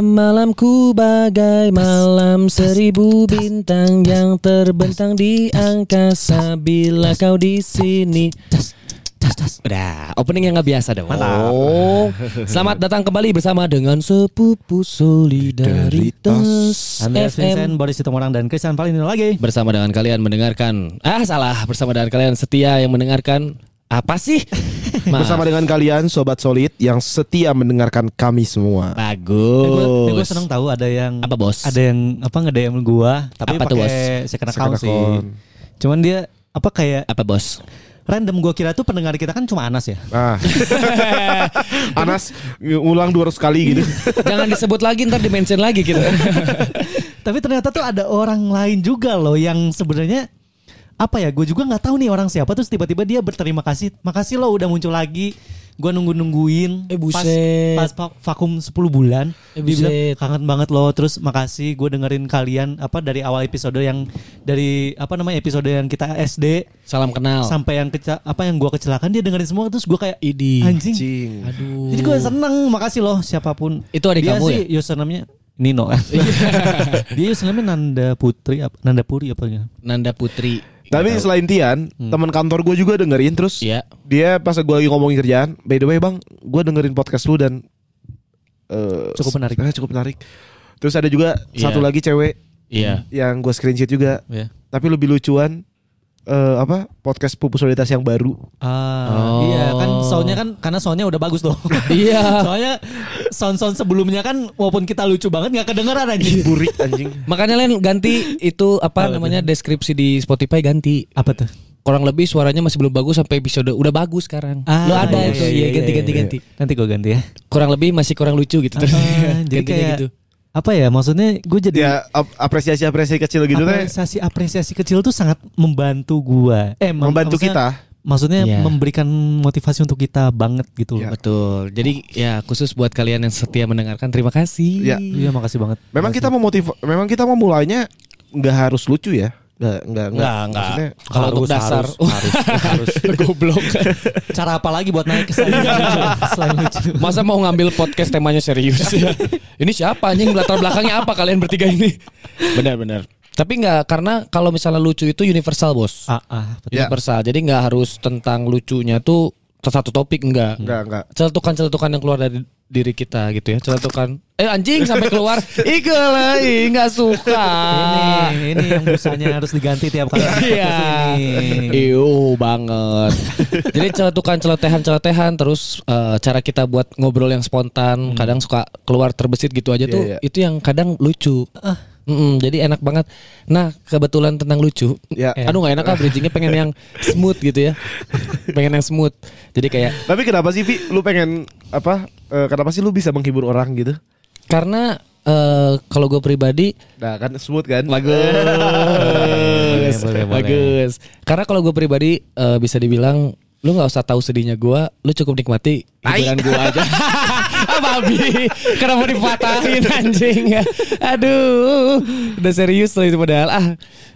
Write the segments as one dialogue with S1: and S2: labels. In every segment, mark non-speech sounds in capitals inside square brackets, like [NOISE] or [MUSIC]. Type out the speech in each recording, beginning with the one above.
S1: Malam-malamku bagai malam seribu bintang yang terbentang di angkasa bila kau di sini. Udah, opening yang nggak biasa dong. Oh, selamat [LAUGHS] datang kembali bersama dengan sepupu solidaritas FM.
S2: Vincent, Boris Sitomorang dan Christian Palindino lagi.
S1: Bersama dengan kalian mendengarkan. Ah, salah. Bersama dengan kalian setia yang mendengarkan apa sih? Maaf. [LAUGHS]
S3: Bersama dengan kalian Sobat Solid yang setia mendengarkan kami semua
S1: Bagus.
S2: gue seneng tahu ada yang
S1: Apa, Bos?
S2: Ada yang apa nge-DM gua tapi
S1: Apa tuh, Bos?
S2: pakai second account sih. Cuman dia apa kayak
S1: Apa bos?
S2: random gua kira tuh pendengar kita kan cuma Anas ya.
S3: ah. [LAUGHS] Anas ngulang 200 kali gitu [LAUGHS]
S1: Jangan disebut lagi ntar di-mention lagi gitu.
S2: Tapi ternyata tuh ada orang lain juga loh yang sebenarnya apa ya? Gue juga nggak tahu nih orang siapa terus tiba-tiba dia berterima kasih, makasih lo udah muncul lagi. Gue nunggu nungguin
S1: Eh, buset.
S2: pas, pas va- vakum 10 bulan.
S1: Eh,
S2: Dia bilang kangen banget lo terus makasih gue dengerin kalian apa dari awal episode yang dari apa namanya episode yang kita SD
S1: Salam kenal.
S2: sampai yang keca- apa yang gue kecelakaan dia dengerin semua terus gue kayak
S1: Idi.
S2: anjing.
S3: Cing
S1: Aduh.
S2: Jadi gue seneng makasih loh siapa pun.
S1: Itu adik
S2: dia
S1: kamu
S2: sih username-nya Nino kan. [LAUGHS] dia username Nanda Putri apa Nanda Puri apa ya?
S1: Nanda Putri.
S3: Tapi selain Tian teman kantor gue juga dengerin Terus
S1: Iya.
S3: dia pas gue lagi ngomongin kerjaan By the way bang Gue dengerin podcast lu dan eh,
S2: Cukup menarik.
S3: cukup menarik Terus ada juga
S1: Iya.
S3: satu lagi cewek
S1: Iya.
S3: Yang gue screenshot juga
S2: Ya.
S3: Tapi lebih lucuan eh, apa podcast pupu soliditas yang baru
S2: Ah,
S1: Oh.
S2: iya kan soundnya kan karena soundnya udah bagus tuh. [LAUGHS]
S1: Iya.
S2: Soalnya sound-sound sebelumnya kan walaupun kita lucu banget nggak kedengeran aja.
S3: burik anjing [LAUGHS]
S1: Makanya Len ganti itu apa namanya deskripsi di Spotify ganti.
S2: Apa tuh?
S1: Kurang lebih suaranya masih belum bagus sampai episode udah bagus sekarang.
S2: Ah,
S1: Lo ada
S2: iya,
S1: itu,
S2: iya,
S1: iya
S2: iya,
S1: ganti
S2: iya,
S1: ganti
S2: iya.
S1: ganti.
S2: Nanti gue ganti ya.
S1: Kurang lebih masih kurang lucu gitu terus.
S2: Ah, [LAUGHS] jadi
S1: Gantinya
S2: kayak
S1: gitu.
S2: Apa ya? Maksudnya gue jadi
S3: Ya ap- apresiasi-apresiasi kecil gitu teh
S2: apresiasi apresiasi kecil tuh sangat membantu gua. Eh mem-
S3: Membantu
S2: maksudnya-
S3: kita
S2: Maksudnya
S1: Iya.
S2: memberikan motivasi untuk kita banget gitu loh.
S3: Iya.
S1: Betul. Jadi ya khusus buat kalian yang setia mendengarkan terima kasih.
S3: Iya.
S2: Iya makasih banget.
S3: Memang kita mau motiv memang kita mau mulainya nggak harus lucu ya. Nggak nggak
S1: Enggak, enggak.
S3: Maksudnya
S1: Kalau untuk dasar
S2: harus, harus, [LAUGHS] harus. [LAUGHS]
S1: goblok. [LAUGHS]
S2: Cara apa lagi buat naik ke selain lucu? Selain lucu.
S1: Masa mau ngambil podcast temanya serius ya? Ini siapa anjing latar belakangnya apa kalian bertiga ini? Benar-benar. Tapi nggak karena kalau misalnya lucu itu universal bos.
S2: Ah, ah, betul.
S3: Ya.
S1: Universal. Jadi nggak harus tentang lucunya tuh satu topik enggak.
S3: nggak nggak.
S1: Celetukan-celetukan yang keluar dari diri kita gitu ya. Celetukan. Eh anjing sampai keluar. Ikel nggak suka.
S2: Ini ini yang busanya harus diganti tiap kali.
S1: Iya. Iu banget. Jadi celetukan celetehan-celetehan terus eh, cara kita buat ngobrol yang spontan, kadang suka keluar terbesit gitu aja
S3: Iya,
S1: tuh.
S3: iya.
S1: Itu yang kadang lucu. Mm-mm, jadi enak banget. Nah kebetulan tentang lucu.
S3: Ya. [LAUGHS]
S1: Aduh nggak enak ah bridgingnya pengen yang smooth gitu ya. [LAUGHS] pengen yang smooth. Jadi kayak
S3: Tapi kenapa sih Vi lu pengen apa? eh, kenapa sih lu bisa menghibur orang gitu?
S1: karena eh, kalau gue pribadi
S3: Nah kan smooth kan?
S1: bagus, [LAUGHS] bagus. Karena kalau gue pribadi eh, bisa dibilang lu nggak usah tahu sedihnya gue, lu cukup nikmati hiburan gue aja. [LAUGHS] ah babi, kenapa dipatahin anjing ya? Aduh, udah serius loh itu padahal. Ah,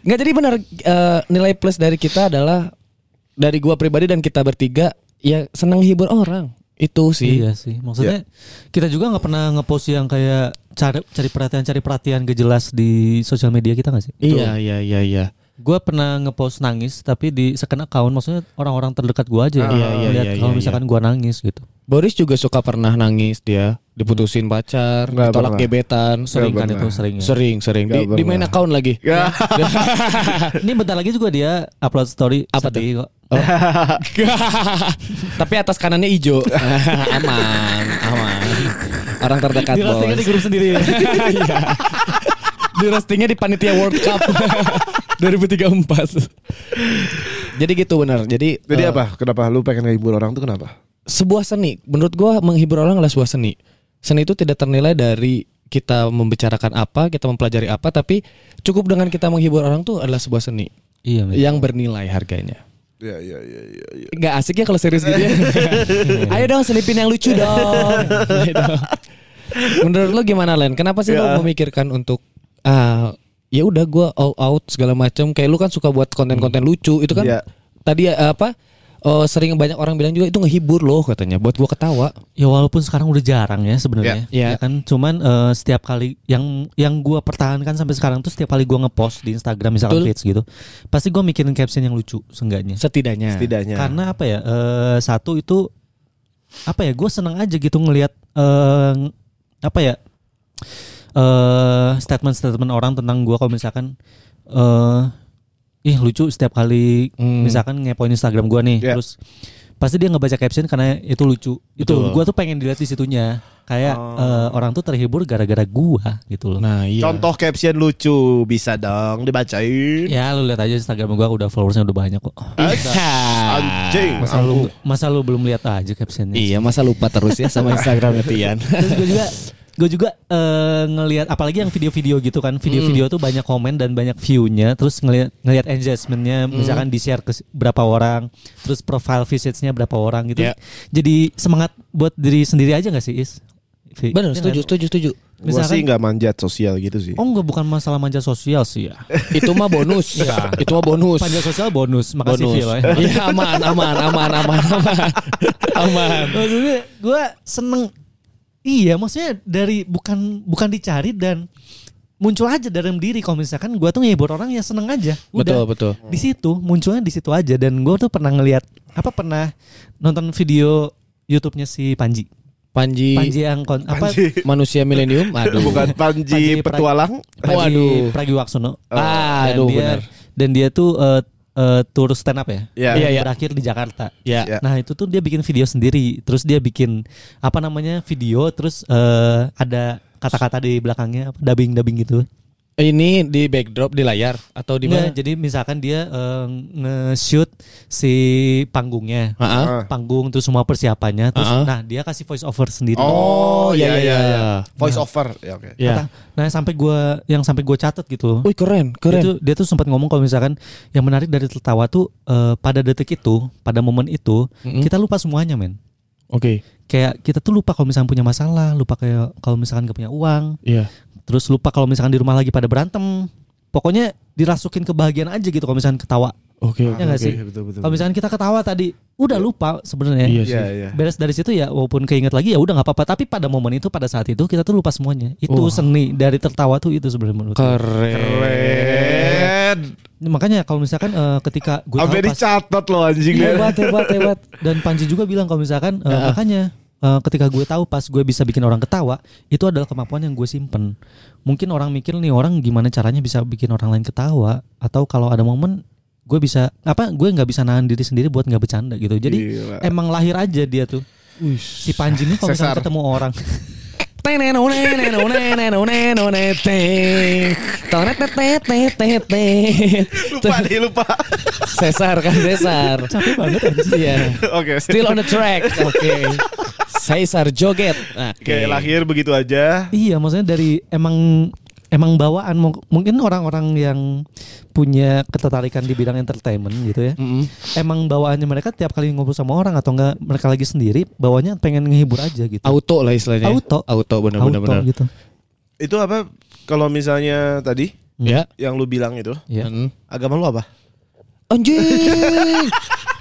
S1: nggak jadi benar eh, nilai plus dari kita adalah dari gua pribadi dan kita bertiga ya senang hibur orang itu sih.
S2: Iya sih. Maksudnya kita juga nggak pernah ngepost yang kayak cari cari perhatian cari perhatian gak jelas di sosial media kita gak sih?
S1: Iya iya iya iya.
S2: Gue pernah ngepost nangis tapi di second account maksudnya orang-orang terdekat gue aja.
S1: Iya, iya,
S2: Lihat
S1: iya,
S2: kalau
S1: iya,
S2: misalkan gue nangis gitu.
S1: Boris juga suka pernah nangis dia diputusin pacar,
S3: Nggak
S1: ditolak
S3: pernah.
S1: gebetan.
S2: Sering kan
S3: pernah.
S2: itu sering ya.
S1: Sering sering di, di main account lagi. [LAUGHS]
S3: Ya.
S2: Ini bentar lagi juga dia upload story
S1: Apa
S2: sedih kok. [LAUGHS]
S1: Tapi atas kanannya hijau. [LAUGHS] aman, aman. Orang terdekat bos.
S2: di grup sendiri.
S1: Iya. Di roastingnya di panitia World Cup [LAUGHS] 2034. Jadi gitu benar. Jadi
S3: Jadi
S1: eh,
S3: apa? Kenapa lu pengen menghibur orang tuh kenapa?
S1: sebuah seni. Menurut gua menghibur orang adalah sebuah seni. Seni itu tidak ternilai dari kita membicarakan apa, kita mempelajari apa, tapi cukup dengan kita menghibur orang tuh adalah sebuah seni
S2: iya, men.
S1: yang bernilai harganya.
S3: Ya ya ya ya. ya.
S1: Gak asik ya kalau serius gitu ya. [LAUGHS] [LAUGHS] Ayo dong selipin yang lucu dong. Ayo dong. Menurut lo gimana Len? Kenapa sih
S3: Ya.
S1: lo memikirkan untuk ah ya udah gua all out segala macam kayak lu kan suka buat konten-konten lucu itu kan
S3: Iya.
S1: tadi eh, apa oh, sering banyak orang bilang juga itu ngehibur loh katanya buat gua ketawa.
S2: Ya walaupun sekarang udah jarang ya sebenarnya.
S1: Ya.
S2: Ya kan cuman eh, setiap kali yang yang gua pertahankan sampai sekarang tuh setiap kali gua ngepost di Instagram misalkan
S1: Betul.
S2: feeds gitu. Pasti gua mikirin caption yang lucu seenggaknya.
S1: Setidaknya.
S3: Setidaknya.
S2: Karena apa ya? eh, satu itu apa ya? Gue seneng aja gitu ngelihat eh, apa ya? Eh statement-statement orang tentang gua kalau misalkan eh ih lucu setiap kali
S1: Hmm.
S2: misalkan ngepoin Instagram gua nih,
S3: Ya.
S2: terus pasti dia ngebaca caption karena itu lucu. Itu gua tuh pengen dilihat di situnya. Kayak eh, orang tuh terhibur gara-gara gua gitu loh.
S1: Nah, iya.
S3: Contoh caption lucu bisa dong dibacain.
S2: Ya lu lihat aja Instagram gua udah followersnya udah banyak kok.
S3: Anjing.
S2: Masa lu masa lu belum lihat aja captionnya?
S1: Iya, masa lupa terus ya sama Instagramnya Tian.
S2: Terus gue juga [LAUGHS] gue juga eh, ngelihat apalagi yang video-video gitu kan video-video tuh banyak komen dan banyak view-nya terus ngelihat ngelihat engagement-nya misalkan di share ke berapa orang terus profile visits-nya berapa orang gitu
S1: Ya.
S2: jadi semangat buat diri sendiri aja gak sih is?
S1: Benar, setuju, setuju, setuju.
S3: Gua
S2: Misalkan-
S3: sih nggak manjat sosial gitu sih.
S2: oh enggak bukan masalah manja sosial sih ya [LAUGHS]
S1: Itu mah bonus. Itu mah bonus.
S2: manja sosial bonus makasih
S1: bonus.
S2: Phil ya.
S1: Iya, aman, aman, aman, aman, aman. [LAUGHS] aman.
S2: maksudnya gue seneng iya maksudnya dari bukan bukan dicari dan muncul aja dalam diri kalau misalkan gue tuh ngehibur orang ya seneng aja
S1: Betul, betul.
S2: di situ munculnya di situ aja dan gue tuh pernah ngelihat apa pernah nonton video YouTube-nya si Panji
S1: Panji,
S2: Panji yang kon, apa
S3: Panji.
S1: manusia milenium. [LAUGHS] Aduh.
S3: Bukan
S2: Panji
S3: Panji petualang.
S2: Panji
S1: Waduh.
S2: Pragiwaksono
S1: Ah,
S2: dan
S1: aduh,
S2: dia
S1: benar.
S2: dan dia tuh eh, eh, tour stand up ya
S3: Ya.
S1: Iya,
S2: yang
S1: iya.
S2: berakhir di Jakarta
S1: Ya.
S3: Ya.
S2: Nah itu tuh dia bikin video sendiri, terus dia bikin apa namanya video, terus eh, ada kata-kata di belakangnya, apa, dubbing-dubbing gitu.
S1: Ini di backdrop di layar atau di
S2: Nggak,
S1: mana?
S2: jadi misalkan dia eh, nge-shoot si panggungnya,
S1: Heeh.
S3: Ah.
S2: panggung terus semua persiapannya, terus
S1: Ah.
S2: nah dia kasih voice over sendiri.
S3: Oh,
S1: iya,
S3: iya
S1: iya,
S3: iya.
S1: iya.
S3: Voice over. Ya oke.
S1: Ya.
S2: Kata- Nah sampai gua yang sampai gua catat gitu.
S1: Wih, keren,
S2: Dia
S1: keren.
S2: tuh, dia tuh sempat ngomong kalau misalkan yang menarik dari tertawa tuh eh, pada detik itu, pada momen itu
S1: Mm-mm.
S2: kita lupa semuanya men.
S1: Oke.
S2: Kayak kita tuh lupa kalau misalkan punya masalah, lupa kayak kalau misalkan gak punya uang,
S1: Iya.
S2: Terus lupa kalau misalkan di rumah lagi pada berantem. Pokoknya dirasukin kebahagiaan aja gitu kalau misalkan ketawa.
S1: Oke.
S2: Ya nggak
S3: Oke,
S2: sih?
S3: betul, betul,
S2: Kalau misalkan kita ketawa tadi, udah lupa sebenarnya.
S1: Iya sih.
S3: Iya, iya.
S2: Beres dari situ ya walaupun keinget lagi ya udah nggak apa-apa. Tapi pada momen itu pada saat itu kita tuh lupa semuanya. Itu
S1: Wah.
S2: seni dari tertawa tuh itu sebenarnya menurut.
S1: Keren.
S3: Keren.
S2: Makanya kalau misalkan eh, ketika gue
S3: Sampai dicatat loh anjing.
S1: Hebat, hebat, hebat.
S2: dan Panji juga bilang kalau misalkan eh,
S1: Heeh.
S2: makanya eh, ketika gue tahu pas gue bisa bikin orang ketawa itu adalah kemampuan yang gue simpen. Mungkin orang mikir nih orang gimana caranya bisa bikin orang lain ketawa? Atau kalau ada momen gue bisa apa gue nggak bisa nahan diri sendiri buat nggak bercanda gitu. Jadi
S3: Gila.
S2: emang lahir aja dia tuh. Si Panji nih kalau ketemu orang [LAUGHS]
S3: Lupa nih, lupa.
S1: Cesar kan Cesar.
S2: capek banget.
S1: Iya.
S3: Oke.
S1: Still on the track. Oke. Cesar joget. Oke.
S3: Oke, lahir begitu aja.
S2: Iya, maksudnya dari emang emang bawaan Mung- mungkin orang-orang yang punya ketertarikan di bidang entertainment gitu ya.
S1: Mm-mm.
S2: Emang bawaannya mereka tiap kali ngobrol sama orang atau enggak mereka lagi sendiri, bawaannya pengen ngehibur aja gitu.
S1: Auto lah istilahnya.
S2: Auto.
S1: Auto
S2: Auto
S1: benar.
S2: gitu.
S3: Itu apa? Kalau misalnya tadi
S1: Ya.
S3: yang lu bilang itu,
S2: Ya.
S1: Mm.
S3: agama lu apa?
S1: Anjing. [LAUGHS]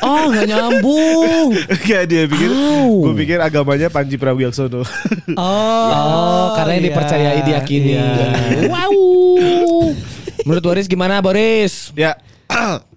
S1: Ah, nggak nyambung. [LAUGHS]
S3: Kayak dia pikir,
S1: Au.
S3: gue pikir agamanya Panji Pragiwaksono.
S2: Oh,
S1: Oh, karena yang
S2: iya.
S1: dipercayai diyakini.
S2: Iya.
S1: Wow. [LAUGHS] Menurut Boris gimana Boris?
S3: ya, [CLEARS THROAT]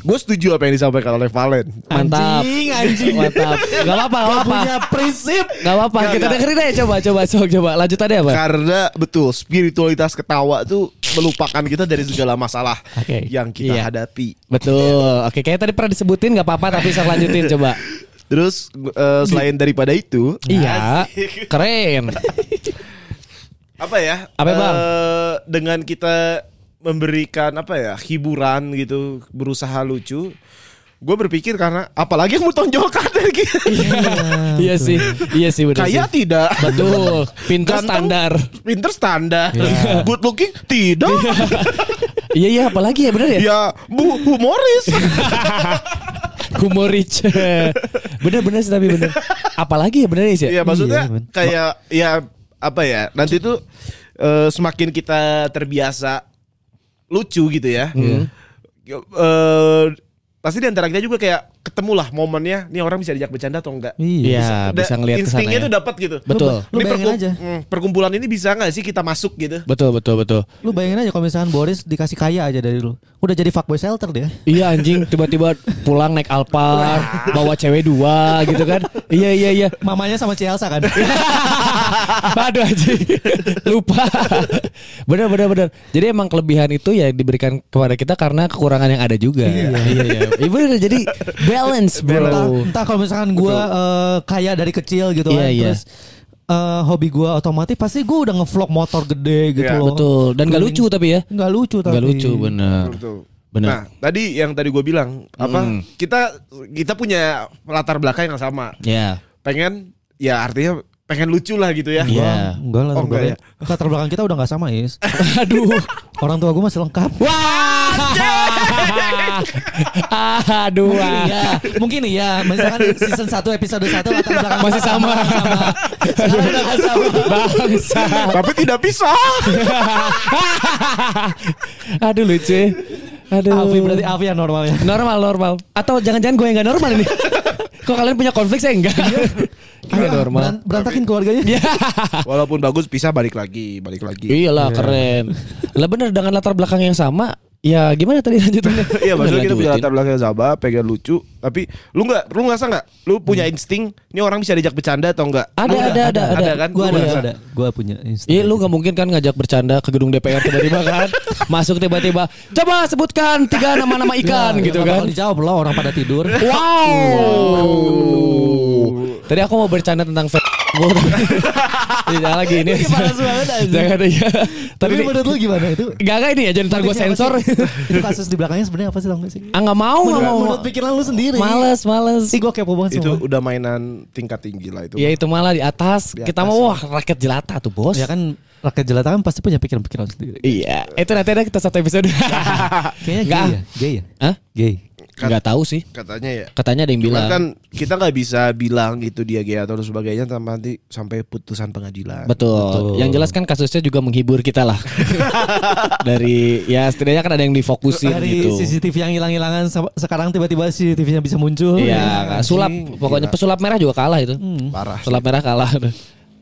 S3: gue setuju apa yang disampaikan oleh Valen.
S1: Mantap.
S2: Anjing, anjing.
S1: Mantap. Gak apa-apa, gak apa-apa.
S2: punya prinsip.
S1: Gak apa-apa, kita
S3: nggak.
S1: dengerin aja coba, coba, coba, coba. Lanjut tadi apa?
S3: Karena betul spiritualitas ketawa tuh melupakan kita dari segala masalah
S2: Oke.
S3: yang kita
S1: Iya.
S3: hadapi.
S1: Betul. Oke, kayak tadi pernah disebutin gak apa-apa tapi saya lanjutin coba.
S3: Terus eh, selain daripada itu,
S1: Iya. Keren.
S3: apa ya?
S1: Apa, Bang?
S3: eh, dengan kita memberikan apa ya hiburan gitu, berusaha lucu. Gue berpikir karena apalagi yang mau tonjolkan dari [LAUGHS] kita.
S1: iya sih. Iya sih benar sih.
S3: Kayak tidak.
S1: Betul. Pinter
S3: Ganteng,
S1: standar.
S3: Pinter standar.
S2: Iya.
S3: Good looking tidak.
S1: Iya iya apalagi ya benar ya?
S3: ya bu humoris.
S1: Humorich. bener-bener sih tapi bener. Apalagi ya bener sih.
S3: Iya maksudnya
S2: Iya,
S3: kayak ya apa ya nanti tuh eh, semakin kita terbiasa lucu gitu ya.
S1: Hmm.
S3: Eh, pasti di antara kita juga kayak ketemu lah momennya, nih orang bisa diajak bercanda atau enggak.
S1: Iya, bisa
S3: Da-
S1: ngelihat ke sana
S3: instingnya
S1: ya.
S3: tuh dapat gitu.
S1: Betul.
S2: Lu
S3: Ini
S2: bayangin aja.
S3: hmm, perkumpulan ini bisa nggak sih kita masuk gitu?
S1: Betul, betul, betul.
S2: Lu bayangin aja kalau misalkan Boris dikasih kaya aja dari lu. Udah jadi fuckboy shelter dia.
S1: Iya anjing tiba-tiba pulang naik Alphard bawa cewek dua gitu kan. Iya iya iya.
S2: Mamanya sama Cielsa kan. [LAUGHS]
S1: Aduh anjing. Lupa. Benar benar benar. Jadi emang kelebihan itu ya diberikan kepada kita karena kekurangan yang ada juga. Iya iya. Iya benar jadi balance bro.
S2: entah, entah kalau misalkan gua eh, kaya dari kecil gitu
S1: Iya,
S2: kan.
S1: iya.
S2: Terus eh, hobi gua otomatis pasti gua udah ngevlog motor gede gitu
S3: Iya,
S2: loh.
S1: Betul. Dan gak lucu tapi ya.
S2: Nggak lucu tapi.
S1: Gak lucu bener.
S3: Betul.
S1: Benar.
S3: Nah, tadi yang tadi gue bilang apa?
S1: Hmm.
S3: Kita kita punya latar belakang yang sama.
S1: Ya.
S3: Pengen ya artinya pengen lucu lah gitu ya.
S1: Iya.
S2: Enggak lah,
S3: Oh, enggak ya?
S2: latar belakang kita udah nggak sama Is. [LAUGHS]
S1: Aduh.
S2: Orang tua gua masih lengkap.
S1: Wah. Aduh.
S2: Mungkin iya, mungkin iya. Misalkan season 1 episode 1 latar belakang
S1: Masih sama.
S2: sama. Sekarang udah sama.
S1: Bangsa.
S3: Tapi tidak bisa. [LAUGHS]
S1: Aduh lucu. Aduh.
S2: Avi berarti Avi yang normal ya.
S1: Normal normal. Atau jangan-jangan gue yang gak normal ini. [LAUGHS] Kok kalian punya konflik saya enggak? Enggak normal.
S2: Beran- berantakin keluarganya.
S1: Ya. [LAUGHS]
S3: Walaupun bagus bisa balik lagi, balik lagi.
S1: Iyalah keren. Lah bener dengan latar belakang yang sama. Ya gimana tadi lanjutannya? [LAUGHS]
S3: Iya maksudnya kita punya latar belakang yang sama, pengen lucu, tapi lu nggak, lu ngerasa nggak, lu punya insting, ini orang bisa diajak bercanda atau enggak?
S1: Ada, ada, ada, ada.
S3: ada kan?
S2: Gua ada, ada. Gua punya Instagram.
S1: Iya lu gak mungkin kan ngajak bercanda ke gedung DPR tiba-tiba kan [LAUGHS] Masuk tiba-tiba Coba sebutkan tiga nama-nama ikan
S2: Ya,
S1: gitu
S2: nggak
S1: kan
S2: dijawab loh orang pada tidur.
S1: Wow Tadi aku mau bercanda tentang f- [LAUGHS] Tidak lagi ini
S2: panas banget, [LAUGHS] anjing.
S1: Jangan ya
S2: Tapi menurut lu gimana itu?
S1: Gak gak ini aja ntar gue sensor [LAUGHS]
S2: itu kasus di belakangnya sebenarnya apa sih tau gak sih?
S1: Ah gak mau gak
S2: Menurut,
S1: mau
S2: menurut pikiran lu sendiri.
S1: Males males
S2: Sih gua kepo banget
S3: Itu
S2: semua.
S3: udah mainan tingkat tinggi lah itu.
S1: Ya itu malah di atas
S3: Di
S1: Kita
S3: atas,
S1: mau wah rakyat jelata tuh bos
S2: Ya kan rakyat jelata kan pasti punya pikiran-pikiran sendiri.
S1: Iya Itu nanti ada kita satu episode
S2: Kayaknya gay ya? Gay ya?
S1: Hah?
S2: Gay.
S1: Gak tahu sih
S3: Katanya ya.
S1: Katanya ada yang
S3: Cuman
S1: bilang
S3: kan kita nggak bisa bilang itu dia gay atau sebagainya tanpa nanti sampai putusan pengadilan.
S1: Betul.
S2: Betul.
S1: Yang jelas kan kasusnya juga menghibur kita lah. [LAUGHS] Dari ya setidaknya kan ada yang difokusin
S2: Dari
S1: gitu.
S2: CCTV yang hilang-hilangan se- sekarang tiba-tiba CCTV-nya bisa muncul.
S1: Iya, sulap
S3: anjing,
S1: pokoknya
S3: gila.
S1: pesulap merah juga kalah itu.
S3: Parah. sih.
S1: Pesulap merah kalah. [LAUGHS]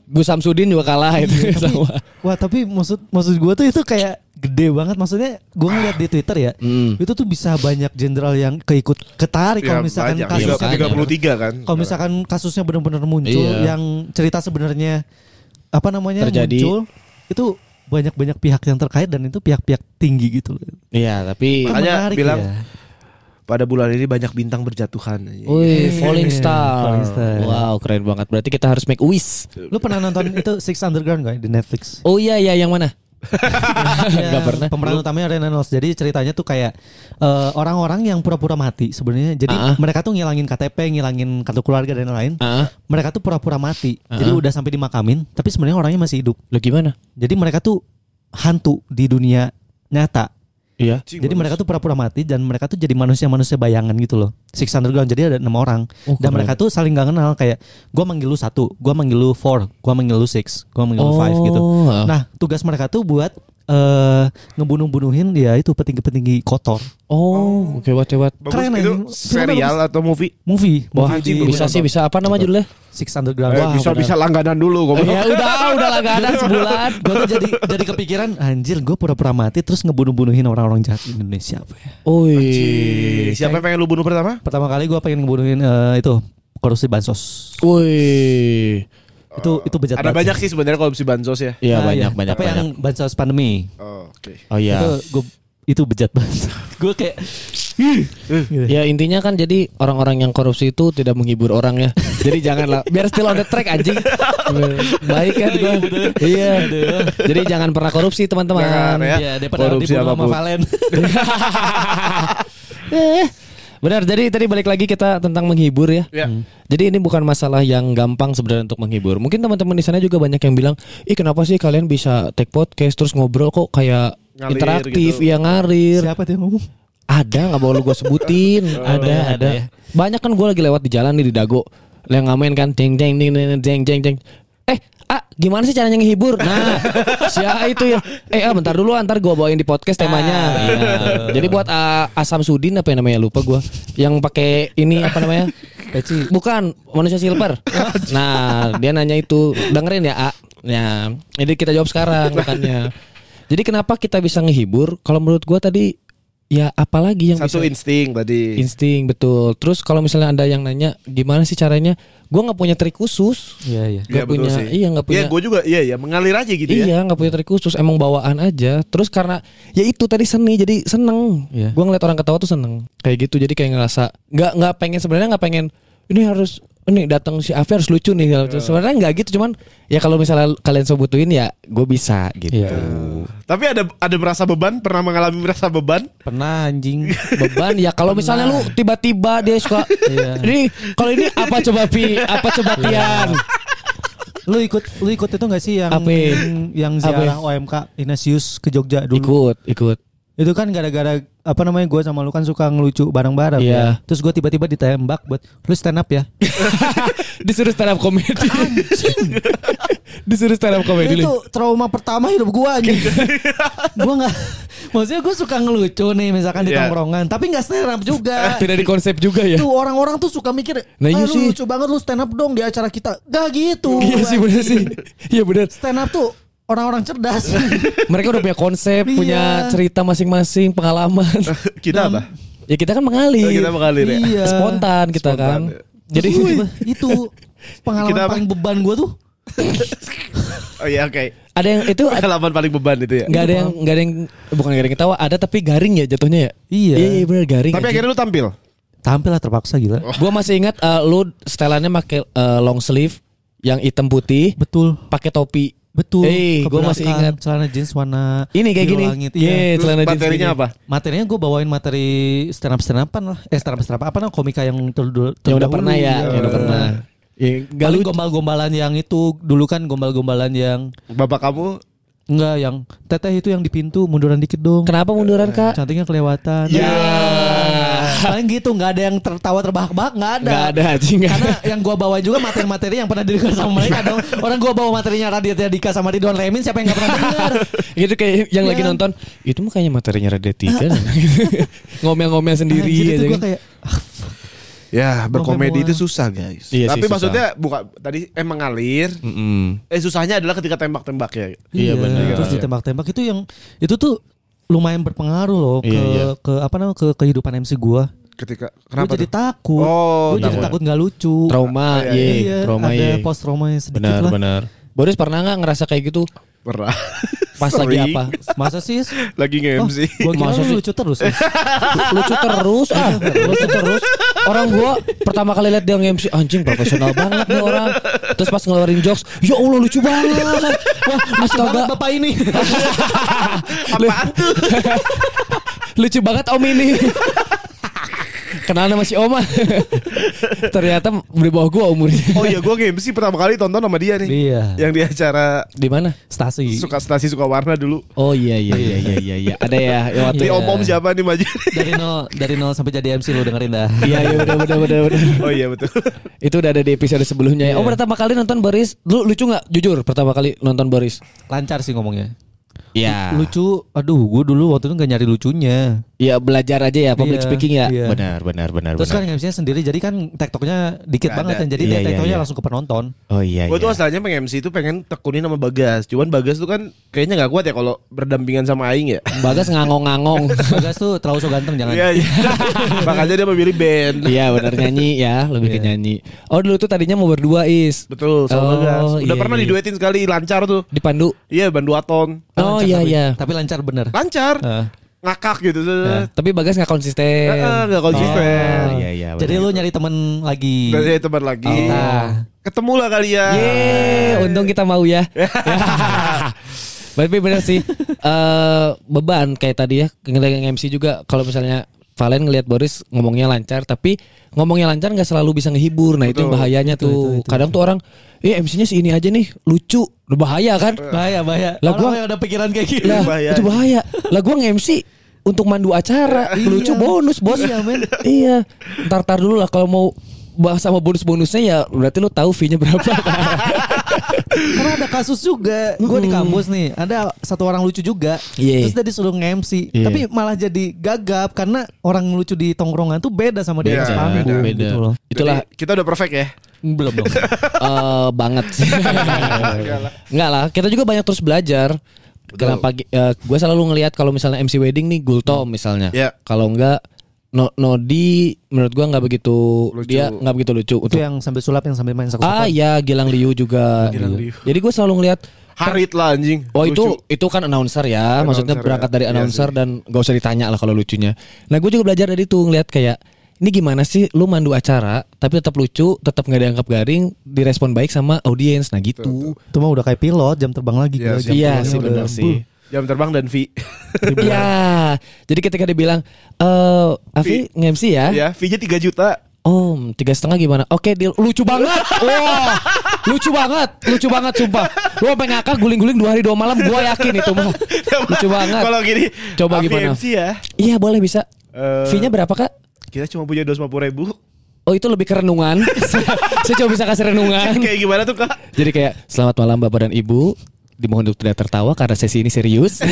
S1: Gus Samsudin juga kalah itu sama.
S2: Wah tapi maksud maksud gue tuh itu kayak gede banget maksudnya gue ngeliat di Twitter ya
S1: Hmm.
S2: itu tuh bisa banyak jenderal yang keikut ketarik
S3: Ya,
S2: kalau misalkan
S3: banyak.
S1: Iya,
S2: kasusnya
S1: makanya.
S3: 33 kan.
S2: kalau misalkan kasusnya benar-benar muncul
S1: Iya.
S2: yang cerita sebenarnya apa namanya
S1: Terjadi.
S2: muncul itu banyak-banyak pihak yang terkait dan itu pihak-pihak tinggi gitu loh.
S1: Iya, tapi
S3: Makanya
S2: Menarik
S3: bilang,
S2: ya.
S3: pada bulan ini banyak bintang berjatuhan.
S1: Wih, Falling
S2: Iya,
S1: Star.
S2: Falling Star.
S1: Wow, keren banget. Berarti kita harus make wish.
S2: Lu pernah nonton itu Six Underground gak di Netflix?
S1: Oh iya iya yang mana?
S2: Yang [LAUGHS]
S1: Nggak pernah.
S2: Pemeran utamanya Ryan Reynolds. Jadi ceritanya tuh kayak eh, orang-orang yang pura-pura mati sebenarnya. Jadi
S1: Ah.
S2: mereka tuh ngilangin KTP, ngilangin kartu keluarga dan lain-lain.
S1: Ah,
S2: Mereka tuh pura-pura mati.
S1: Ah.
S2: Jadi udah sampai dimakamin, tapi sebenarnya orangnya masih hidup.
S1: lo gimana?
S2: Jadi mereka tuh hantu di dunia nyata.
S1: Iya.
S2: Jadi mereka tuh pura-pura mati dan mereka tuh jadi manusia-manusia bayangan gitu loh. Six Underground jadi ada enam orang
S1: Oh,
S2: dan
S1: keren.
S2: mereka tuh saling gak kenal kayak gua manggil lu satu, gua manggil lu four, gua manggil lu six, gua manggil lu five gitu.
S1: ah.
S2: Nah tugas mereka tuh buat eh ngebunuh-bunuhin dia itu petinggi-petinggi kotor.
S1: Oh, oke what what.
S3: Bagus
S2: Keren,
S3: itu
S2: anjing.
S3: serial atau movie?
S2: Movie,
S3: Wah,
S2: movie
S3: anjing,
S1: Bisa sih bisa apa nama judulnya?
S2: Six Underground.
S3: Eh,
S2: Wah,
S3: bisa bisa langganan dulu kok.
S1: ya udah udah langganan sebulan.
S2: Gue tuh jadi jadi kepikiran anjir gue pura-pura mati terus ngebunuh-bunuhin orang-orang jahat di Indonesia apa ya.
S1: Wih.
S3: Siapa yang pengen lu bunuh pertama?
S2: Pertama kali gue pengen ngebunuhin eh, itu korupsi bansos.
S1: Wih.
S2: Itu itu bejat
S3: Ada
S2: banget
S3: banyak sih sebenarnya korupsi bansos ya.
S1: Iya
S2: Ah,
S1: banyak
S2: iya.
S1: banyak
S2: Tapi
S1: banyak.
S2: yang bansos pandemi
S3: Oh, Oke.
S1: Oh iya.
S2: itu gue itu bejat banget. [LAUGHS] gue kayak gitu.
S1: Ya intinya kan jadi orang-orang yang korupsi itu tidak menghibur orang ya. [LAUGHS] Jadi janganlah biar still on the track anjing. [LAUGHS] Baik kan gua. Iya. Jadi jangan pernah korupsi teman-teman.
S3: ya.
S2: ya daripada
S3: Korupsi
S2: sama. Valen.
S1: Benar, jadi tadi balik lagi kita tentang menghibur ya.
S3: Ya.
S1: Jadi ini bukan masalah yang gampang sebenarnya untuk menghibur. Mungkin teman-teman di sana juga banyak yang bilang, "Ih, kenapa sih kalian bisa take podcast terus ngobrol kok kayak
S3: Ngalir
S1: interaktif,
S3: gitu."
S1: ya ngarir."
S2: Siapa tuh yang ngomong?
S1: Ada nggak mau lu gue sebutin? [LAUGHS] ada,
S2: ya,
S1: ada.
S2: ya.
S1: Banyak kan gue lagi lewat di jalan nih di Dago. Yang ngamen kan, jeng jeng jeng jeng jeng jeng jeng. Eh, ah gimana sih caranya ngehibur? Nah, si A itu ya. Eh, ah, bentar dulu, ntar gue bawain di podcast temanya. Iya. Jadi buat ah, Asam Sudin apa yang namanya lupa gue, yang pakai ini apa namanya?
S2: Peci.
S1: Bukan manusia silver. Nah, dia nanya itu, dengerin ya, A. Ya, jadi kita jawab sekarang makanya. Jadi kenapa kita bisa ngehibur? Kalau menurut gua tadi ya apalagi yang
S3: Satu
S1: bisa
S3: insting tadi.
S1: insting betul. Terus kalau misalnya ada yang nanya gimana sih caranya? Gua nggak punya trik khusus.
S2: Iya iya.
S1: Nggak punya, iya nggak punya.
S3: Iya, gue juga iya ya mengalir aja gitu ya.
S1: Iya nggak punya trik khusus emang bawaan aja terus karena ya itu tadi seni jadi seneng
S2: Iya.
S1: Gua ngeliat orang ketawa tuh seneng kayak gitu jadi kayak ngerasa nggak nggak pengen sebenarnya nggak pengen ini harus ini datang si Afi harus lucu nih
S3: Iya.
S1: sebenarnya nggak gitu cuman ya kalau misalnya kalian sebutuin ya gue bisa gitu
S2: Iya.
S3: Tapi ada ada merasa beban, pernah mengalami merasa beban?
S2: Pernah anjing.
S1: beban ya kalau misalnya lu tiba-tiba dia suka
S2: Iya.
S1: ini kalau ini apa coba Pi apa coba Tian
S2: Lu ikut lu ikut itu gak sih yang
S1: Apa?
S2: yang ziarah OMK Ignatius ke Jogja dulu?
S1: ikut ikut
S2: Itu kan gara-gara apa namanya gue sama lu kan suka ngelucu bareng-bareng
S1: Iya.
S2: ya. Terus gue tiba-tiba ditembak buat lu stand up ya. [LAUGHS]
S1: disuruh stand up comedy [LAUGHS] disuruh stand up comedy
S2: itu trauma pertama hidup gue anjing. [LAUGHS] gue nggak maksudnya gue suka ngelucu nih misalkan di
S3: Iya.
S2: tongkrongan, tapi nggak stand up juga.
S1: tidak di konsep juga ya
S2: Tuh orang-orang tuh suka mikir,
S1: Nah, iya
S2: ah, lu
S1: sih.
S2: lucu banget lu stand up dong di acara kita. Gak gitu.
S1: Iya sih bener sih. Iya bener.
S2: Stand up tuh orang-orang cerdas. [LAUGHS]
S1: Mereka udah punya konsep,
S2: Iya.
S1: punya cerita masing-masing, pengalaman. [LAUGHS]
S3: Kita apa?
S1: ya kita kan mengalir.
S3: Oh, kita mengalir ya.
S2: Iya.
S1: Spontan kita
S3: Spontan,
S1: kan.
S3: ya.
S1: Jadi
S2: gua- [LAUGHS] itu pengalaman
S3: Kita apa?
S2: paling beban gue tuh.
S3: Oh iya oke.
S1: ada yang itu
S3: Pengalaman paling beban itu ya.
S1: nggak ada yang nggak ada yang bukan yang ketawa, ada tapi garing ya jatuhnya ya.
S2: Iya.
S1: Iya bener garing.
S3: Tapi
S1: anjing.
S3: akhirnya lu tampil.
S2: Tampil lah terpaksa gila.
S1: Gua masih ingat eh, lu setelannya pakai eh, long sleeve yang hitam putih,
S2: Betul.
S1: pakai topi.
S2: Betul.
S1: Eh,
S2: Ke
S1: gua masih ingat.
S2: celana jeans warna
S1: Ini kayak gini.
S2: Langit,
S1: Iya,
S2: iya.
S3: Terus
S1: celana jeans
S3: materinya
S1: gini.
S3: apa?
S2: Materinya gue bawain materi stand up stand upan lah. Eh stand up stand up apa namanya komika yang terdulu.
S1: Yang udah pernah ya, yang udah pernah. Ya,
S2: Paling gombal-gombalan yang itu dulu kan gombal-gombalan yang
S3: Bapak kamu
S2: enggak yang teteh itu yang di pintu munduran dikit dong.
S1: Kenapa munduran kak?
S2: Cantiknya kelewatan.
S3: Ya.
S2: Paling gitu nggak ada yang tertawa terbahak-bahak nggak ada.
S1: Nggak ada anjing. nggak
S2: Karena yang gua bawa juga materi-materi yang pernah didengar sama mereka dong. Orang gua bawa materinya Raditya Dika sama Ridwan Remin siapa yang nggak pernah dengar? [LAUGHS]
S1: Itu kayak yang
S2: Iya
S1: lagi
S2: kan?
S1: nonton Itu mah kayaknya materinya Raditya Tiga [LAUGHS] Ngomel-ngomel sendiri
S2: Anjir,
S1: aja
S2: itu
S1: kan.
S2: gua kayak ah,
S3: Ya berkomedi itu susah guys.
S1: Iya
S3: Tapi
S1: sih, susah.
S3: maksudnya bukan tadi emang ngalir.
S1: Mm-mm.
S3: Eh susahnya adalah ketika tembak-tembak ya.
S1: Iya, benar.
S2: Terus
S1: Iya.
S2: ditembak-tembak itu yang itu tuh lumayan berpengaruh loh ke
S1: Iya, iya.
S2: ke apa namanya ke kehidupan MC gua.
S3: Ketika
S2: Gue
S3: kenapa
S2: jadi
S3: tuh?
S2: takut.
S3: Oh,
S2: gue jadi
S3: takut.
S2: nggak lucu.
S1: Trauma
S3: Iya,
S1: iya,
S2: Iya,
S1: Trauma
S2: ada
S1: iya
S2: post traumanya sedikit
S1: Benar
S2: lah.
S1: benar Boris pernah nggak ngerasa kayak gitu
S3: Pernah. [LAUGHS]
S1: Pas lagi
S3: Sering.
S1: apa
S2: Masa sih?
S3: Lagi nge-MC.
S2: Gue kira
S1: Masa
S2: lucu terus. [LAUGHS]
S1: Lucu terus ah Lucu terus Orang gua pertama kali lihat dia nge-MC Anjing profesional banget nih orang Terus pas ngeluarin jokes Ya Allah lucu banget Wah astaga
S2: Bapak ini. [LAUGHS]
S3: Apaan tuh?
S1: Lucu banget om ini Kenal sama si Oma [LAUGHS] Ternyata di bawah gua umurnya
S3: Oh iya gue nge-MC pertama kali tonton sama dia nih.
S2: Iya.
S3: Yang di acara
S1: Di mana?
S2: Stasi.
S3: suka stasi suka warna dulu.
S1: Oh iya iya iya iya iya iya. Ada ya yang waktu
S3: Di om-om siapa nih maju?
S2: dari nol dari nol sampai jadi MC lu dengerin dah.
S1: Iya iya udah udah udah udah.
S3: oh iya betul.
S1: Itu udah ada di episode sebelumnya ya. Oh pertama kali nonton Boris, lu lucu nggak? Jujur pertama kali nonton Boris.
S2: Lancar sih ngomongnya.
S1: Iya.
S2: Lucu. Aduh, gue dulu waktu itu nggak nyari lucunya.
S1: Iya belajar aja ya public
S2: Iya,
S1: speaking ya.
S2: iya.
S1: Benar benar benar
S2: Terus kan
S1: benar.
S2: MC-nya sendiri jadi kan tektoknya dikit
S3: Nggak
S2: banget
S3: ada.
S2: kan. Jadi
S1: Iya,
S2: dia
S1: iya,
S2: tektoknya
S1: iya.
S2: langsung ke penonton.
S1: Oh iya
S3: Gue tuh
S1: iya.
S3: asalnya pengen MC itu pengen tekunin sama Bagas. Cuman Bagas tuh kan kayaknya nggak kuat ya kalau berdampingan sama Aing ya. [LAUGHS]
S1: Bagas ngangong-ngangong. [LAUGHS]
S2: Bagas tuh terlalu so ganteng jangan.
S3: Iya. iya. [LAUGHS] Makanya dia memilih band.
S1: Iya benar nyanyi ya, lebih ke
S2: Iya.
S1: nyanyi. Oh dulu tuh tadinya mau berdua is.
S3: Betul
S1: Oh,
S3: sama Bagas. Udah
S1: iya,
S3: pernah
S1: iya.
S3: diduetin sekali lancar tuh.
S1: Dipandu.
S3: Iya Banduaton.
S1: Oh
S2: Lancar
S1: iya
S2: tapi-
S1: iya.
S2: Tapi lancar bener.
S3: Lancar.
S2: Heeh.
S3: Ngakak gitu.
S2: Ya.
S1: Tapi Bagas nggak konsisten.
S3: Heeh, nggak konsisten.
S1: Oh, iya iya.
S2: Jadi lu nyari temen lagi.
S3: Dan saya teman lagi.
S2: Oh.
S3: Ketemu lah kali ya.
S1: Yeay, untung kita mau ya. [LAUGHS] Tapi bener sih eh beban kayak tadi ya ngeliat MC juga kalau misalnya Valen ngelihat Boris ngomongnya lancar tapi ngomongnya lancar nggak selalu bisa ngehibur. Nah, itu yang
S3: Betul.
S1: bahayanya
S2: Itu,
S1: tuh.
S2: itu, itu.
S1: Kadang tuh orang, "Eh, MC-nya si ini aja nih, lucu." Udah bahaya kan?
S2: Bahaya, bahaya.
S1: Lah, gua-
S2: Orang yang ada pikiran kayak gitu.
S1: Lah,
S3: bahaya.
S1: itu bahaya. Lah gua nge-MC untuk mandu acara, lucu
S2: Iya.
S1: bonus, Bos.
S2: Iya, men.
S1: iya. Ntar tar dulu lah kalau mau bahas sama bonus-bonusnya ya berarti lu tahu fee-nya berapa. [LAUGHS]
S2: Karena ada kasus juga. Gue di kampus nih, ada satu orang lucu juga.
S1: Iya.
S2: Terus dia disuruh nge-MC,
S1: Iya.
S2: tapi malah jadi gagap karena orang lucu di tongkrongan tuh beda sama di
S3: Beda,
S2: atas panggung
S1: beda.
S2: gitu loh.
S1: Itulah
S3: Jadi, kita udah perfect ya.
S2: Belum dong. [LAUGHS]
S1: eh banget [LAUGHS] sih. Enggak lah, kita juga banyak terus belajar. Kenapa gue selalu ngelihat kalau misalnya MC wedding nih Gultom misalnya.
S3: Ya.
S1: Kalau enggak no, Nodi menurut gua nggak begitu
S3: Lucu.
S1: dia nggak begitu lucu
S2: Itu
S1: untuk
S2: yang sambil sulap yang sambil main saksofon.
S1: Ah ya Gilang Liu juga.
S3: Gilang Liu.
S1: Jadi gue selalu ngelihat
S3: Harit lah anjing.
S1: Oh itu
S3: Lucu.
S1: itu kan announcer ya, maksudnya
S3: Announcer
S1: berangkat
S3: ya.
S1: dari
S3: Iya
S1: announcer
S3: sih.
S1: dan gak usah ditanya lah kalau lucunya. Nah gue juga belajar dari itu ngeliat kayak ini gimana sih lu mandu acara tapi tetap lucu, tetap nggak dianggap garing, direspon baik sama audiens. Nah gitu.
S2: Itu mah udah kayak pilot, jam terbang lagi
S3: Iya
S1: Iya sih benar sih.
S3: Jam terbang dan V.
S1: Iya. [LAUGHS] Jadi ketika dia bilang, eh Afi nge-MC ya?
S3: ya, V-nya 3 juta.
S1: Om tiga setengah gimana? Oke deal lucu banget. [LAUGHS] Wah lucu banget, lucu banget sumpah. Lu sampai ngakak guling-guling dua hari dua malam. Gua yakin itu mah lucu banget.
S3: Kalau gini,
S1: Coba gimana?
S3: MC ya.
S1: Iya boleh bisa.
S3: Eh,
S1: Fee-nya berapa kak?
S3: Kita cuma punya 250 ribu.
S1: Oh itu lebih ke renungan. [LAUGHS] Saya cuma bisa kasih renungan.
S3: Kayak gimana tuh kak?
S1: Jadi kayak selamat malam bapak dan ibu. Dimohon untuk tidak tertawa karena sesi ini serius. [LAUGHS]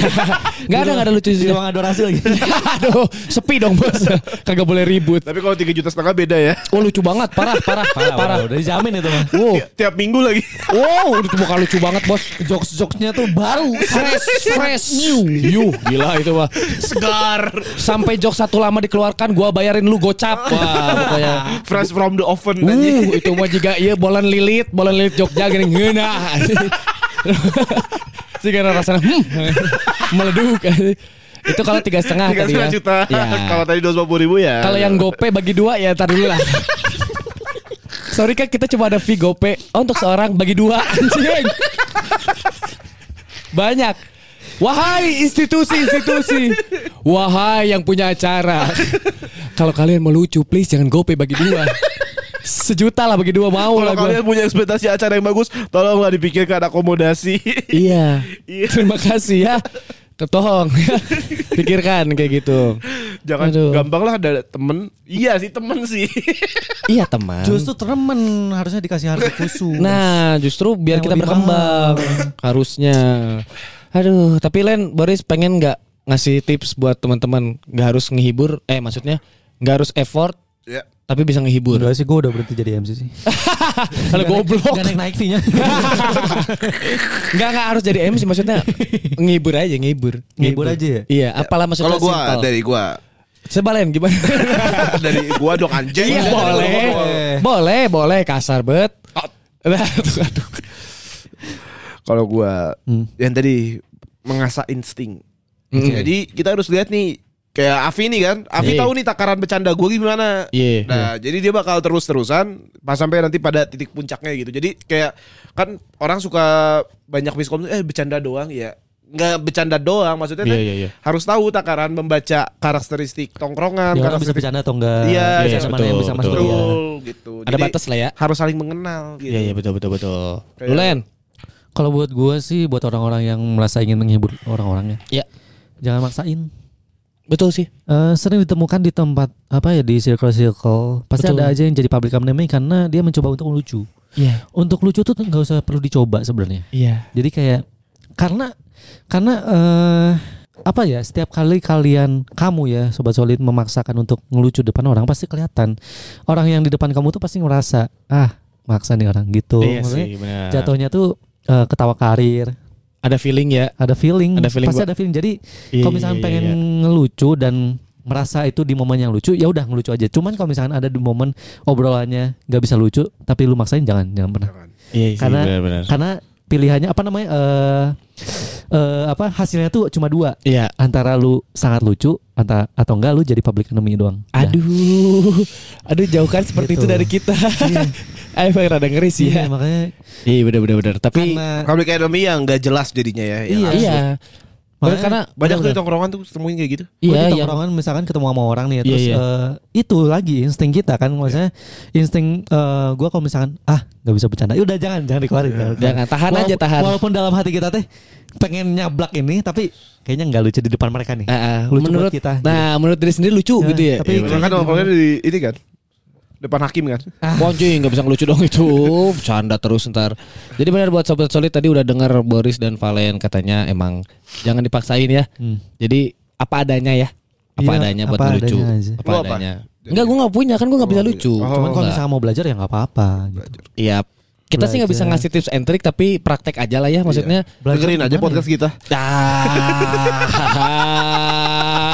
S1: Gak ada gak ada lucu lucunya.
S2: ruang adorasi lagi. [LAUGHS]
S1: Aduh sepi dong bos. Kagak boleh ribut.
S3: Tapi kalau 3 juta setengah beda ya.
S1: Oh lucu banget parah parah parah. parah.
S2: Udah dijamin itu mah.
S1: Wow.
S3: Tiap minggu lagi.
S1: Wow, itu bukan lucu banget bos.
S2: Jokes-jokesnya tuh baru.
S1: Fresh, [LAUGHS] fresh, new, new, gila itu mah.
S3: Segar.
S1: Sampai jok satu lama dikeluarkan, gua bayarin lu gocap. Wah, pokoknya.
S3: Fresh from the oven.
S1: Uh, itu mah juga iya bolan lilit, bolan lilit Jogja gini ngeunah. [LAUGHS] Sih karena rasanya hmm, meleduk. [LAUGHS] itu kalau tiga setengah
S3: Tiga
S1: tadi ya.
S3: setengah juta.
S1: Ya. [LAUGHS]
S3: Kalau tadi 250 ribu ya.
S1: Kalau yang gope bagi dua ya tar dulu lah. Sorry kan kita cuma ada fee gope oh, untuk seorang bagi dua anjing. Banyak. Wahai institusi-institusi, wahai yang punya acara, kalau kalian mau lucu, please jangan gope bagi dua. Sejuta lah bagi dua mau
S3: Kalau
S1: lah
S3: kalian punya ekspektasi acara yang bagus, tolonglah dipikirkan akomodasi. [LAUGHS]
S1: Iya.
S3: Iya.
S1: Terima kasih ya. Tolong [LAUGHS] pikirkan kayak gitu.
S3: Jangan
S1: Aduh.
S3: gampang lah ada temen. Iya sih temen sih. [LAUGHS]
S1: Iya teman.
S2: Justru temen harusnya dikasih harga khusus.
S1: Nah, justru biar
S2: Yang
S1: kita berkembang harusnya. Aduh, tapi Len Boris pengen nggak ngasih tips buat teman-teman nggak harus ngehibur? Eh, maksudnya nggak harus effort
S3: ya.
S1: Tapi bisa ngehibur.
S2: Enggak sih gue udah berhenti jadi MC sih. [LAUGHS]
S1: Kalau goblok.
S2: Gak naik naik fee-nya. [LAUGHS]
S1: Nggak nggak harus jadi MC maksudnya ngehibur aja, ngehibur.
S2: Ngehibur aja ya?
S1: Iya, apalah maksudnya
S3: Kalau gua
S1: simpel.
S3: dari gua
S1: Sebalen gimana? [LAUGHS]
S3: dari gua dong anjing.
S1: Iya boleh,
S3: gua.
S1: boleh, boleh kasar bet.
S3: Ah. Kalau gua
S2: Hmm.
S3: yang tadi mengasah insting.
S1: Mm.
S3: Jadi kita harus lihat nih kayak Avi nih kan. Avi
S1: Iya.
S3: tahu nih takaran bercanda gua gimana.
S1: Iya.
S3: Nah, jadi dia bakal terus-terusan pas sampai nanti pada titik puncaknya gitu. Jadi kayak kan orang suka banyak miskom eh bercanda doang ya. Nggak bercanda doang maksudnya
S1: Iya,
S3: teh
S1: iya, iya.
S3: harus tahu takaran membaca karakteristik tongkrongan,
S2: orang bisa bercanda atau enggak.
S3: Iya, iya,
S2: mana
S1: betul,
S2: yang bisa masuk
S1: betul.
S2: dia.
S3: betul gitu.
S1: Ada
S3: Jadi
S1: batas lah ya.
S3: harus saling mengenal gitu.
S1: Iya, iya betul betul betul.
S3: Kayak-
S1: Lu Len?
S2: Kalau buat gue sih buat orang-orang yang merasa ingin menghibur orang-orangnya,
S1: Iya.
S2: jangan maksain.
S1: Betul sih.
S2: Eh, sering ditemukan di tempat apa ya di circle-circle pasti
S1: Betul.
S2: ada aja yang jadi public enemy karena dia mencoba untuk lucu.
S1: Iya.
S2: Untuk lucu tuh nggak usah perlu dicoba sebenarnya.
S1: Iya.
S2: Jadi kayak karena karena eh apa ya setiap kali kalian kamu ya sobat solid memaksakan untuk ngelucu depan orang pasti kelihatan orang yang di depan kamu tuh pasti ngerasa ah maksa nih orang gitu.
S1: Iya
S2: Maksudnya
S1: sih, benar.
S2: Jatuhnya tuh eh, ketawa karir,
S1: ada feeling ya.
S2: ada feeling,
S1: Ada feeling
S2: pasti
S1: gua-
S2: ada feeling. Jadi
S1: Iya,
S2: kalau misalkan
S1: iya,
S2: pengen
S1: iya.
S2: ngelucu dan merasa itu di momen yang lucu ya udah ngelucu aja. Cuman kalau misalkan ada di momen obrolannya nggak bisa lucu tapi lu maksain jangan jangan pernah.
S1: Iya sih,
S2: Karena-
S1: benar-benar.
S2: Karena pilihannya apa namanya eh eh, apa hasilnya tuh cuma dua
S1: Iya.
S2: antara lu sangat lucu antara atau enggak lu jadi public enemy doang.
S1: Aduh. Aduh jauhkan seperti
S2: Gitu.
S1: itu dari kita. [LAUGHS] Ayo Bang, rada ngeri sih
S2: Iya,
S1: ya.
S2: makanya
S1: Iya benar. Tapi
S2: karena
S3: Public enemy yang nggak jelas jadinya ya.
S2: Iya.
S1: iya.
S2: Makanya
S1: karena
S3: Banyak tuh di tongkrongan tuh temuin kayak gitu.
S1: Iya,
S2: di
S1: yang
S2: tongkrongan misalkan ketemu sama orang nih
S1: Iya,
S2: terus
S1: iya.
S2: eh, itu lagi insting kita kan maksudnya insting eh, gue kalau misalkan ah nggak bisa bercanda ya udah jangan jangan dikeluarin jangan,
S1: Jangan, tahan aja,
S2: Walaupun-
S1: tahan.
S2: walaupun dalam hati kita teh pengen nyablak ini tapi kayaknya nggak lucu di depan mereka nih
S1: Ah, ah,
S2: Lucu buat
S1: menurut
S2: kita,
S1: Nah, menurut diri sendiri lucu
S2: Ya,
S1: gitu ya.
S2: tapi
S1: Iya,
S3: kan tongkrongannya di ini kan. Depan hakim kan.
S1: Anjing nggak bisa ngelucu dong itu Bercanda terus ntar Jadi benar buat Sobat Solid tadi udah dengar Boris dan Valen katanya emang Jangan dipaksain ya Jadi apa adanya ya Apa
S2: Iya,
S1: adanya buat
S2: apa
S1: ngelucu
S2: adanya aja.
S1: Apa
S3: Lu apa?
S1: adanya Enggak gue gak punya kan gue gak bisa lucu
S3: Oh.
S2: Cuman kalau
S1: Enggak.
S2: misalnya mau belajar ya nggak apa-apa. Gitu.
S1: Iya kita sih nggak bisa ngasih tips and trick tapi praktek aja lah ya maksudnya
S2: Belajar
S3: Dengerin aja podcast kita.
S1: Ah, [LAUGHS]